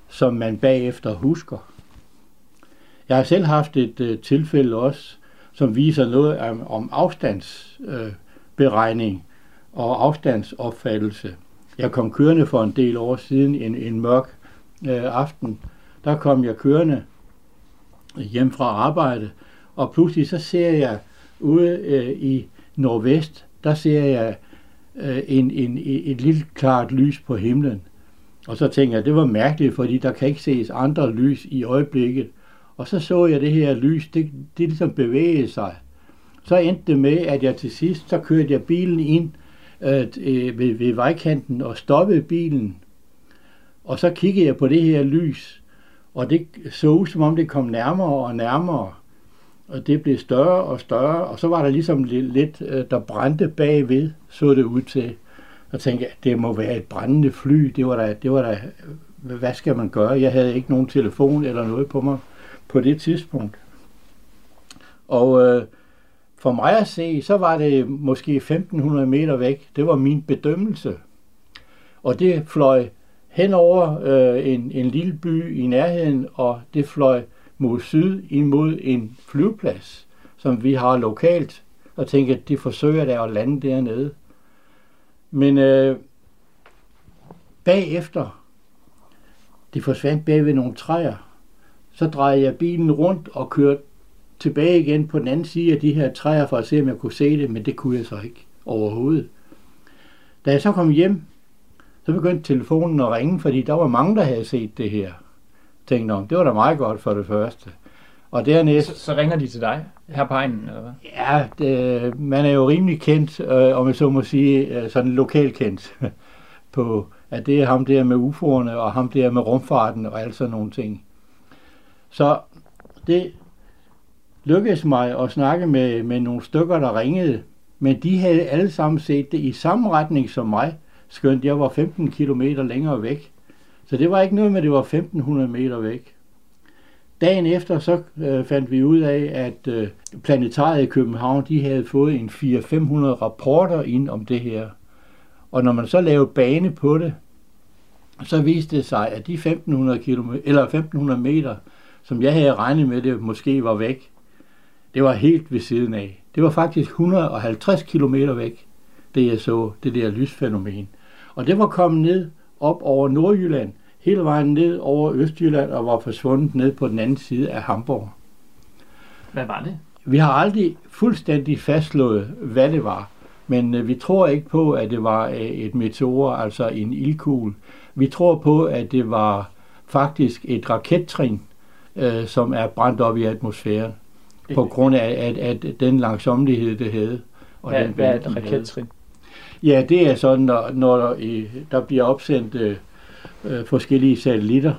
som man bagefter husker. Jeg har selv haft et øh, tilfælde også, som viser noget om, om afstandsberegning øh, beregning og afstandsopfattelse. Jeg kom kørende for en del år siden en, en mørk øh, aften. Der kom jeg kørende hjem fra arbejde, og pludselig så ser jeg ude øh, i nordvest, der ser jeg øh, en, en, et lille klart lys på himlen. Og så tænker jeg, det var mærkeligt, fordi der kan ikke ses andre lys i øjeblikket. Og så så jeg det her lys, det, det ligesom bevægede sig. Så endte det med, at jeg til sidst, så kørte jeg bilen ind øh, øh, ved, ved vejkanten og stoppede bilen. Og så kiggede jeg på det her lys, og det så ud, som om det kom nærmere og nærmere. Og det blev større og større, og så var der ligesom lidt, lidt øh, der brændte bagved, så det ud til. Og tænkte jeg, det må være et brændende fly. Det var da, det var da, øh, hvad skal man gøre? Jeg havde ikke nogen telefon eller noget på mig på det tidspunkt. Og øh, for mig at se, så var det måske 1500 meter væk. Det var min bedømmelse. Og det fløj hen over øh, en, en lille by i nærheden, og det fløj mod syd imod en flyveplads, som vi har lokalt, og tænkte, at de forsøger der at lande dernede. Men øh, bagefter, de forsvandt bag ved nogle træer, så drejede jeg bilen rundt og kørte tilbage igen på den anden side af de her træer for at se, om jeg kunne se det, men det kunne jeg så ikke overhovedet. Da jeg så kom hjem, så begyndte telefonen at ringe, fordi der var mange, der havde set det her. Jeg tænkte, om det var da meget godt for det første. Og dernæst... Så, så ringer de til dig her på egnen, eller hvad? Ja, det, man er jo rimelig kendt, øh, om jeg så må sige, øh, sådan lokalt kendt, på, at det er ham der med UFO'erne, og ham der med rumfarten, og alt sådan nogle ting. Så det lykkedes mig at snakke med, med nogle stykker, der ringede, men de havde alle sammen set det i samme retning som mig, skønt jeg var 15 km længere væk. Så det var ikke noget med, at det var 1500 meter væk. Dagen efter så øh, fandt vi ud af, at øh, planetariet i København de havde fået en 400-500 rapporter ind om det her. Og når man så lavede bane på det, så viste det sig, at de 1500, km, eller 1500 meter, som jeg havde regnet med, det måske var væk, det var helt ved siden af. Det var faktisk 150 km væk, det jeg så, det der lysfænomen. Og det var kommet ned op over Nordjylland, hele vejen ned over Østjylland og var forsvundet ned på den anden side af Hamburg. Hvad var det? Vi har aldrig fuldstændig fastslået, hvad det var. Men øh, vi tror ikke på, at det var øh, et meteor, altså en ildkugle. Vi tror på, at det var faktisk et rakettrin, øh, som er brændt op i atmosfæren, på grund af at, at den langsomlighed, det havde. Og hvad, den hvad er et rakettrin? Ja, det er sådan, når, når der, der bliver opsendt øh, øh, forskellige satellitter,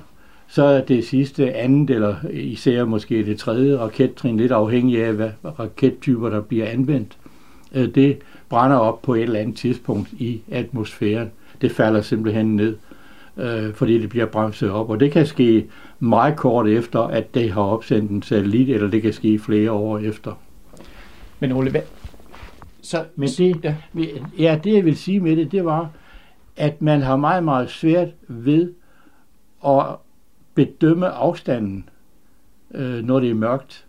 så er det sidste andet, eller især måske det tredje rakettrin, lidt afhængig af, hvad rakettyper, der bliver anvendt, øh, det brænder op på et eller andet tidspunkt i atmosfæren. Det falder simpelthen ned, øh, fordi det bliver bremset op. Og det kan ske meget kort efter, at det har opsendt en satellit, eller det kan ske flere år efter. Men Ole, hvad? Så, Men det, ja. ja, det jeg vil sige med det, det var, at man har meget, meget svært ved at bedømme afstanden, øh, når det er mørkt.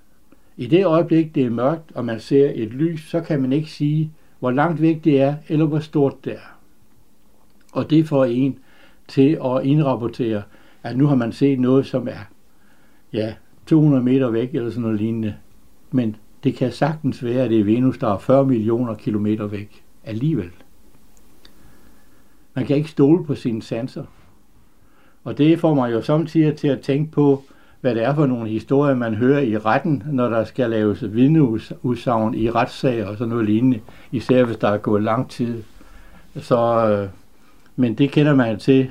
I det øjeblik, det er mørkt, og man ser et lys, så kan man ikke sige, hvor langt væk det er, eller hvor stort det er. Og det får en til at indrapportere, at nu har man set noget, som er ja, 200 meter væk, eller sådan noget lignende. Men det kan sagtens være, at det er Venus, der er 40 millioner kilometer væk alligevel. Man kan ikke stole på sine sanser. Og det får mig jo samtidig til at tænke på, hvad det er for nogle historier, man hører i retten, når der skal laves vidneudsagn i retssager og sådan noget lignende, især hvis der er gået lang tid. Så, øh, men det kender man til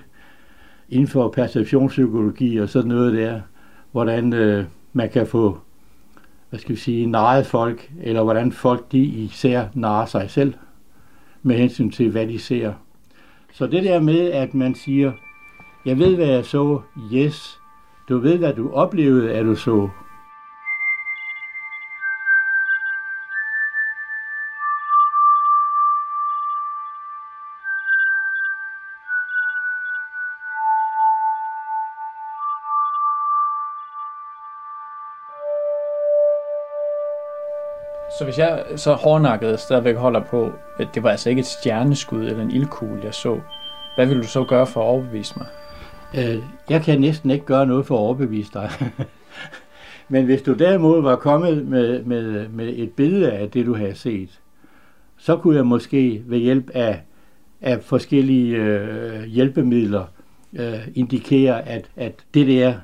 inden for perceptionspsykologi og sådan noget der, hvordan øh, man kan få hvad skal vi sige, narret folk, eller hvordan folk de især narrer sig selv med hensyn til, hvad de ser. Så det der med, at man siger, jeg ved, hvad jeg så, yes, du ved, hvad du oplevede, at du så, Så hvis jeg så hårdnakket stadigvæk holder på, at det var altså ikke et stjerneskud eller en ildkugle, jeg så, hvad vil du så gøre for at overbevise mig? Øh, jeg kan næsten ikke gøre noget for at overbevise dig. Men hvis du derimod var kommet med, med, med et billede af det, du havde set, så kunne jeg måske ved hjælp af, af forskellige øh, hjælpemidler øh, indikere, at, at det der,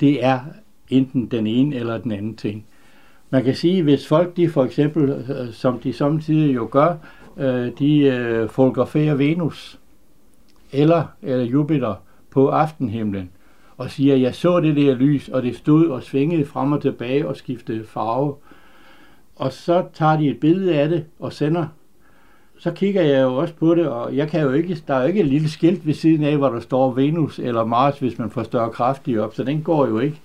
det er enten den ene eller den anden ting. Man kan sige, hvis folk, de for eksempel, øh, som de samtidig jo gør, øh, de øh, fotograferer Venus eller, eller Jupiter på aftenhimlen, og siger, jeg så det der lys, og det stod og svingede frem og tilbage og skiftede farve. Og så tager de et billede af det og sender. Så kigger jeg jo også på det, og jeg kan jo ikke, der er jo ikke et lille skilt ved siden af, hvor der står Venus eller Mars, hvis man får større kraftigt op, så den går jo ikke.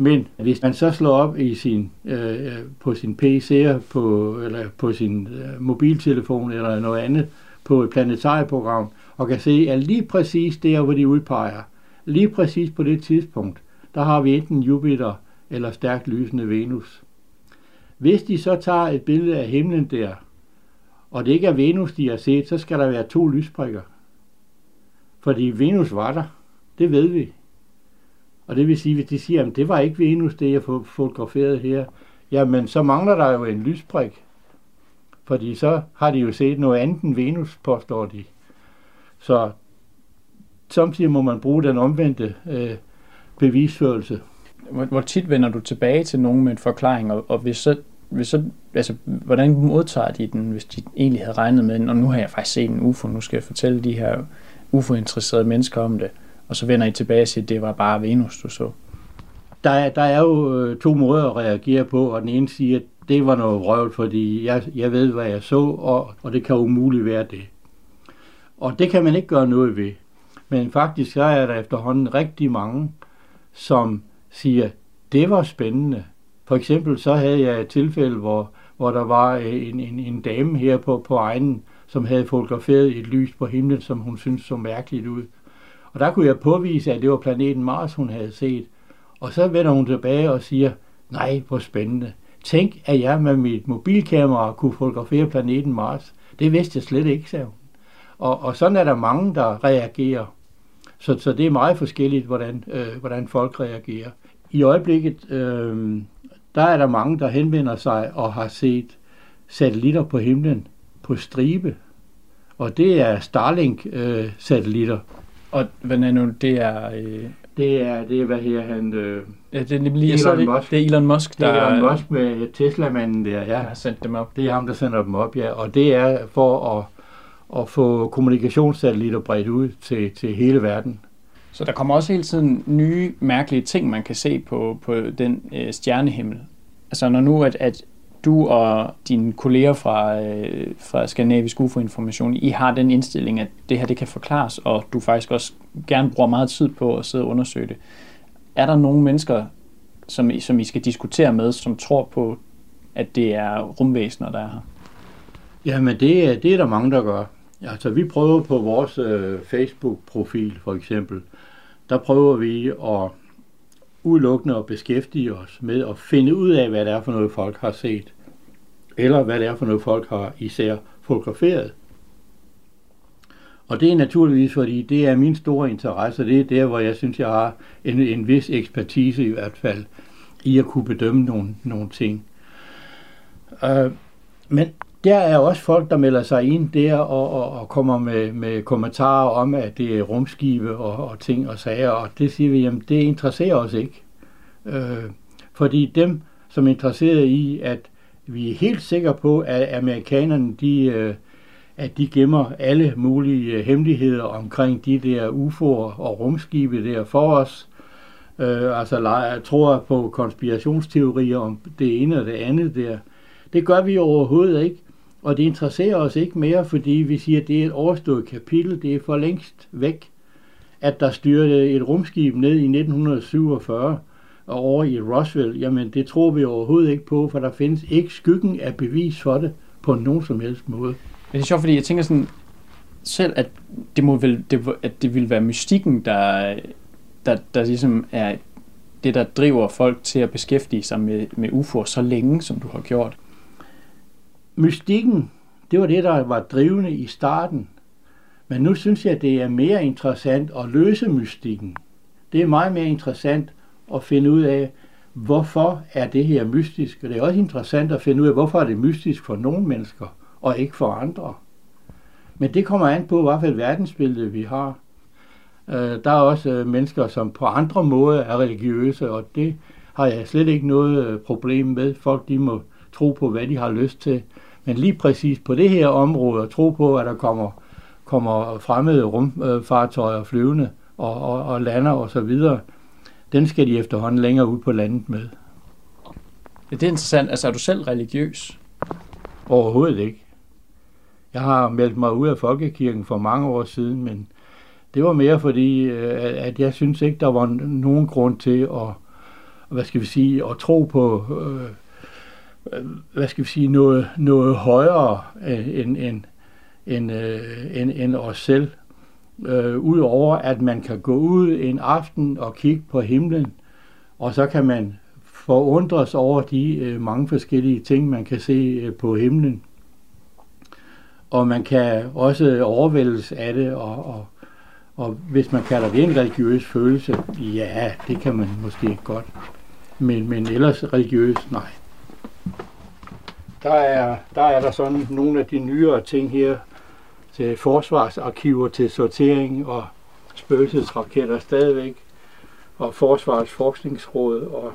Men hvis man så slår op i sin, øh, på sin PC på, eller på sin øh, mobiltelefon eller noget andet på et planetarieprogram, og kan se, at lige præcis der, hvor de udpeger, lige præcis på det tidspunkt, der har vi enten Jupiter eller stærkt lysende Venus. Hvis de så tager et billede af himlen der, og det ikke er Venus, de har set, så skal der være to lysprikker. Fordi Venus var der. Det ved vi. Og det vil sige, hvis de siger, at det var ikke Venus, det jeg fotograferet her, jamen så mangler der jo en lysprik. Fordi så har de jo set noget andet end Venus, påstår de. Så samtidig må man bruge den omvendte øh, bevisførelse. Hvor, hvor tit vender du tilbage til nogen med en forklaring, og, og hvis så, hvis så, altså, hvordan modtager de den, hvis de egentlig havde regnet med den, og nu har jeg faktisk set en UFO, nu skal jeg fortælle de her UFO-interesserede mennesker om det, og så vender I tilbage og siger, at det var bare Venus, du så. Der er, der er jo øh, to måder at reagere på, og den ene siger, at det var noget røvl, fordi jeg, jeg ved, hvad jeg så, og, og det kan umuligt være det. Og det kan man ikke gøre noget ved. Men faktisk så er der efterhånden rigtig mange, som siger, det var spændende. For eksempel så havde jeg et tilfælde, hvor, hvor der var øh, en, en, en dame her på, på egnen, som havde fotograferet et lys på himlen, som hun syntes så mærkeligt ud. Og der kunne jeg påvise, at det var planeten Mars, hun havde set. Og så vender hun tilbage og siger, nej, hvor spændende. Tænk, at jeg med mit mobilkamera kunne fotografere planeten Mars. Det vidste jeg slet ikke, sagde hun. Og, og sådan er der mange, der reagerer. Så, så det er meget forskelligt, hvordan, øh, hvordan folk reagerer. I øjeblikket, øh, der er der mange, der henvender sig og har set satellitter på himlen på stribe. Og det er Starlink-satellitter. Øh, og hvad er nu, det er... Øh... Det er, det er, hvad her han... Øh, ja, det er lige, Elon det, Musk. Det er Elon Musk, der... Det er Elon Musk med Tesla-manden der, ja. har sendt dem op. Det er ham, der sender dem op, ja. Og det er for at, at få kommunikationssatellitter bredt ud til, til hele verden. Så der kommer også hele tiden nye, mærkelige ting, man kan se på, på den øh, stjernehimmel. Altså når nu, at, at du og dine kolleger fra, øh, fra Skandinavisk UFO-information, I har den indstilling, at det her det kan forklares, og du faktisk også gerne bruger meget tid på at sidde og undersøge det. Er der nogle mennesker, som, som I skal diskutere med, som tror på, at det er rumvæsener, der er her? Jamen, det, det er der mange, der gør. Altså, vi prøver på vores øh, Facebook-profil, for eksempel, der prøver vi at udelukkende at beskæftige os med at finde ud af, hvad det er for noget, folk har set, eller hvad det er for noget, folk har især fotograferet. Og det er naturligvis, fordi det er min store interesse, det er der, hvor jeg synes, jeg har en, en vis ekspertise i hvert fald, i at kunne bedømme nogle, nogle ting. Uh, men der er også folk, der melder sig ind der og, og, og kommer med, med kommentarer om, at det er rumskibe og, og ting og sager, og det siger vi, jamen det interesserer os ikke. Øh, fordi dem, som er interesseret i, at vi er helt sikre på, at amerikanerne, de, øh, at de gemmer alle mulige hemmeligheder omkring de der UFO'er og rumskibe der for os, øh, altså leger, tror på konspirationsteorier om det ene og det andet der. Det gør vi overhovedet ikke, og det interesserer os ikke mere, fordi vi siger, at det er et overstået kapitel, det er for længst væk, at der styrte et rumskib ned i 1947 og over i Roswell. Jamen, det tror vi overhovedet ikke på, for der findes ikke skyggen af bevis for det på nogen som helst måde. Men det er sjovt, fordi jeg tænker sådan, selv at det, må vel, det, at det vil være mystikken, der, der, der ligesom er det, der driver folk til at beskæftige sig med, med UFO'er så længe, som du har gjort. Mystikken, det var det, der var drivende i starten. Men nu synes jeg, det er mere interessant at løse mystikken. Det er meget mere interessant at finde ud af, hvorfor er det her mystisk. Og det er også interessant at finde ud af, hvorfor er det mystisk for nogle mennesker, og ikke for andre. Men det kommer an på, hvad for et verdensbillede vi har. Øh, der er også øh, mennesker, som på andre måder er religiøse, og det har jeg slet ikke noget øh, problem med. Folk de må tro på, hvad de har lyst til. Men lige præcis på det her område, at tro på, at der kommer, kommer fremmede rumfartøjer flyvende og, og, og lander og så videre, den skal de efterhånden længere ud på landet med. Det er interessant. Altså, er du selv religiøs? Overhovedet ikke. Jeg har meldt mig ud af Folkekirken for mange år siden, men det var mere fordi, øh, at jeg synes ikke, der var nogen grund til at, hvad skal vi sige, at tro på, øh, hvad skal vi sige, noget, noget højere øh, end, end, end, øh, end, end os selv. Øh, Udover at man kan gå ud en aften og kigge på himlen, og så kan man forundres over de øh, mange forskellige ting, man kan se øh, på himlen. Og man kan også overvældes af det, og, og, og hvis man kalder det en religiøs følelse, ja, det kan man måske godt. Men, men ellers religiøs, nej. Der er, der er der sådan nogle af de nyere ting her til forsvarsarkiver til sortering og spøgelsesraketter stadigvæk, og Forsvarets Forskningsråd og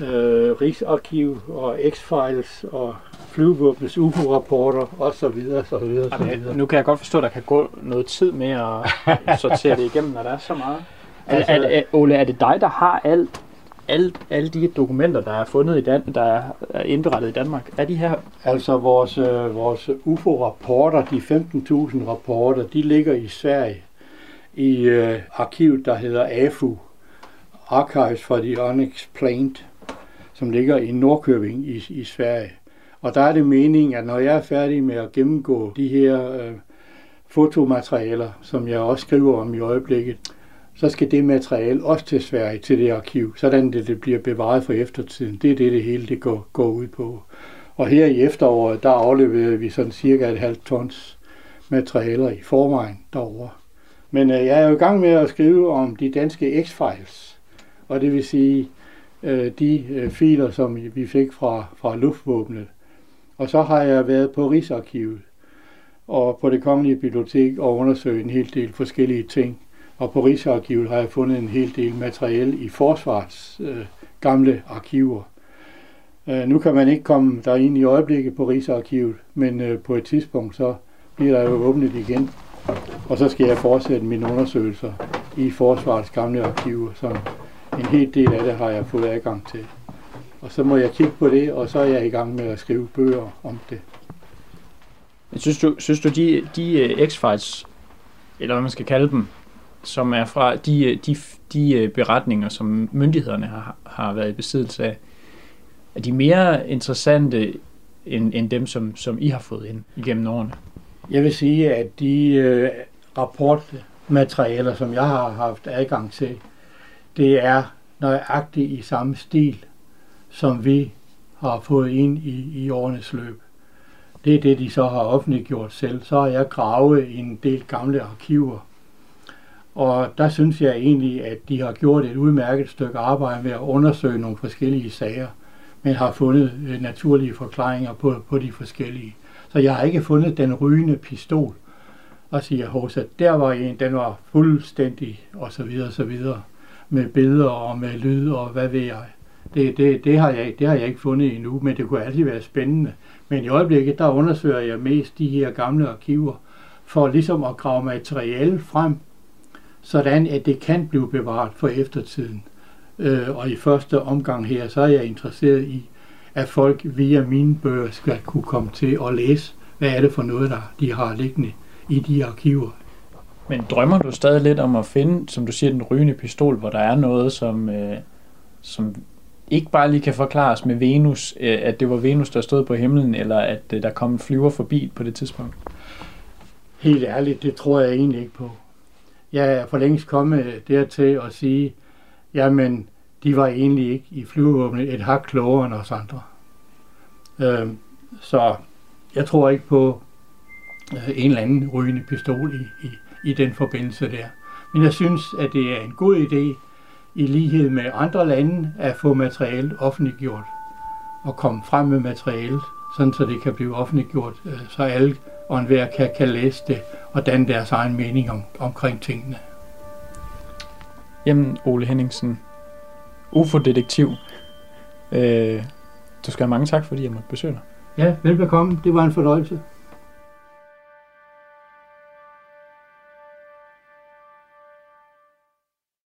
øh, Rigsarkiv og X-Files og flyvevåbnets UFO-rapporter osv. Så videre, så videre, så videre. Nu kan jeg godt forstå, at der kan gå noget tid med at sortere det igennem, når der er så meget. Altså, er, er, Ole, er det dig, der har alt, alle, alle de dokumenter, der er fundet i Dan, der er indberettet i Danmark? Er de her? Altså vores, øh, vores UFO-rapporter, de 15.000 rapporter, de ligger i Sverige i øh, arkivet, der hedder AFU, Archives for the Unexplained, som ligger i Nordkøbing i, i Sverige. Og der er det meningen, at når jeg er færdig med at gennemgå de her øh, fotomaterialer, som jeg også skriver om i øjeblikket, så skal det materiale også til Sverige, til det arkiv, sådan det, det bliver bevaret for eftertiden. Det er det, det hele det går, går ud på. Og her i efteråret, der afleverede vi sådan cirka et halvt tons materialer i forvejen derovre. Men øh, jeg er jo i gang med at skrive om de danske X-Files, og det vil sige øh, de øh, filer, som vi fik fra, fra luftvåbnet. Og så har jeg været på Rigsarkivet og på det kongelige bibliotek og undersøgt en hel del forskellige ting. Og på Rigsarkivet har jeg fundet en hel del materiale i forsvarets øh, gamle arkiver. Øh, nu kan man ikke komme ind i øjeblikket på Rigsarkivet, men øh, på et tidspunkt så bliver der jo åbnet igen. Og så skal jeg fortsætte mine undersøgelser i forsvarets gamle arkiver, som en hel del af det har jeg fået adgang til. Og så må jeg kigge på det, og så er jeg i gang med at skrive bøger om det. Men synes du, synes du de, de øh, X-Files, eller hvad man skal kalde dem, som er fra de, øh, de, de øh, beretninger, som myndighederne har, har været i besiddelse af, er de mere interessante end, end dem, som, som I har fået ind igennem årene? Jeg vil sige, at de øh, rapportmaterialer, som jeg har haft adgang til, det er nøjagtigt i samme stil, som vi har fået ind i, i årenes løb. Det er det, de så har offentliggjort selv. Så har jeg gravet en del gamle arkiver. Og der synes jeg egentlig, at de har gjort et udmærket stykke arbejde med at undersøge nogle forskellige sager, men har fundet øh, naturlige forklaringer på, på de forskellige. Så jeg har ikke fundet den rygende pistol og siger, at der var en, den var fuldstændig, og så videre, og så videre, med billeder og med lyd og hvad ved jeg. Det, det, det, har jeg, det har jeg ikke fundet endnu, men det kunne altid være spændende. Men i øjeblikket, der undersøger jeg mest de her gamle arkiver, for ligesom at grave materiale frem, sådan at det kan blive bevaret for eftertiden. Øh, og i første omgang her, så er jeg interesseret i, at folk via mine bøger skal kunne komme til at læse, hvad er det for noget, der de har liggende i de arkiver. Men drømmer du stadig lidt om at finde, som du siger, den rygende pistol, hvor der er noget, som, øh, som ikke bare lige kan forklares med Venus, øh, at det var Venus, der stod på himlen, eller at øh, der kom en flyver forbi på det tidspunkt? Helt ærligt, det tror jeg egentlig ikke på. Jeg er for længst kommet dertil at sige, jamen, de var egentlig ikke i flyvevåbnet et hak klogere end os andre. Øh, så jeg tror ikke på øh, en eller anden rygende pistol i, i, i den forbindelse der. Men jeg synes, at det er en god idé, i lighed med andre lande, at få materialet offentliggjort og komme frem med materialet, sådan så det kan blive offentliggjort, øh, så alle og enhver kan, kan læse det og danne deres egen mening om, omkring tingene. Jamen, Ole Henningsen, UFO-detektiv. Øh, du skal have mange tak, fordi jeg måtte besøge dig. Ja, velbekomme. Det var en fornøjelse.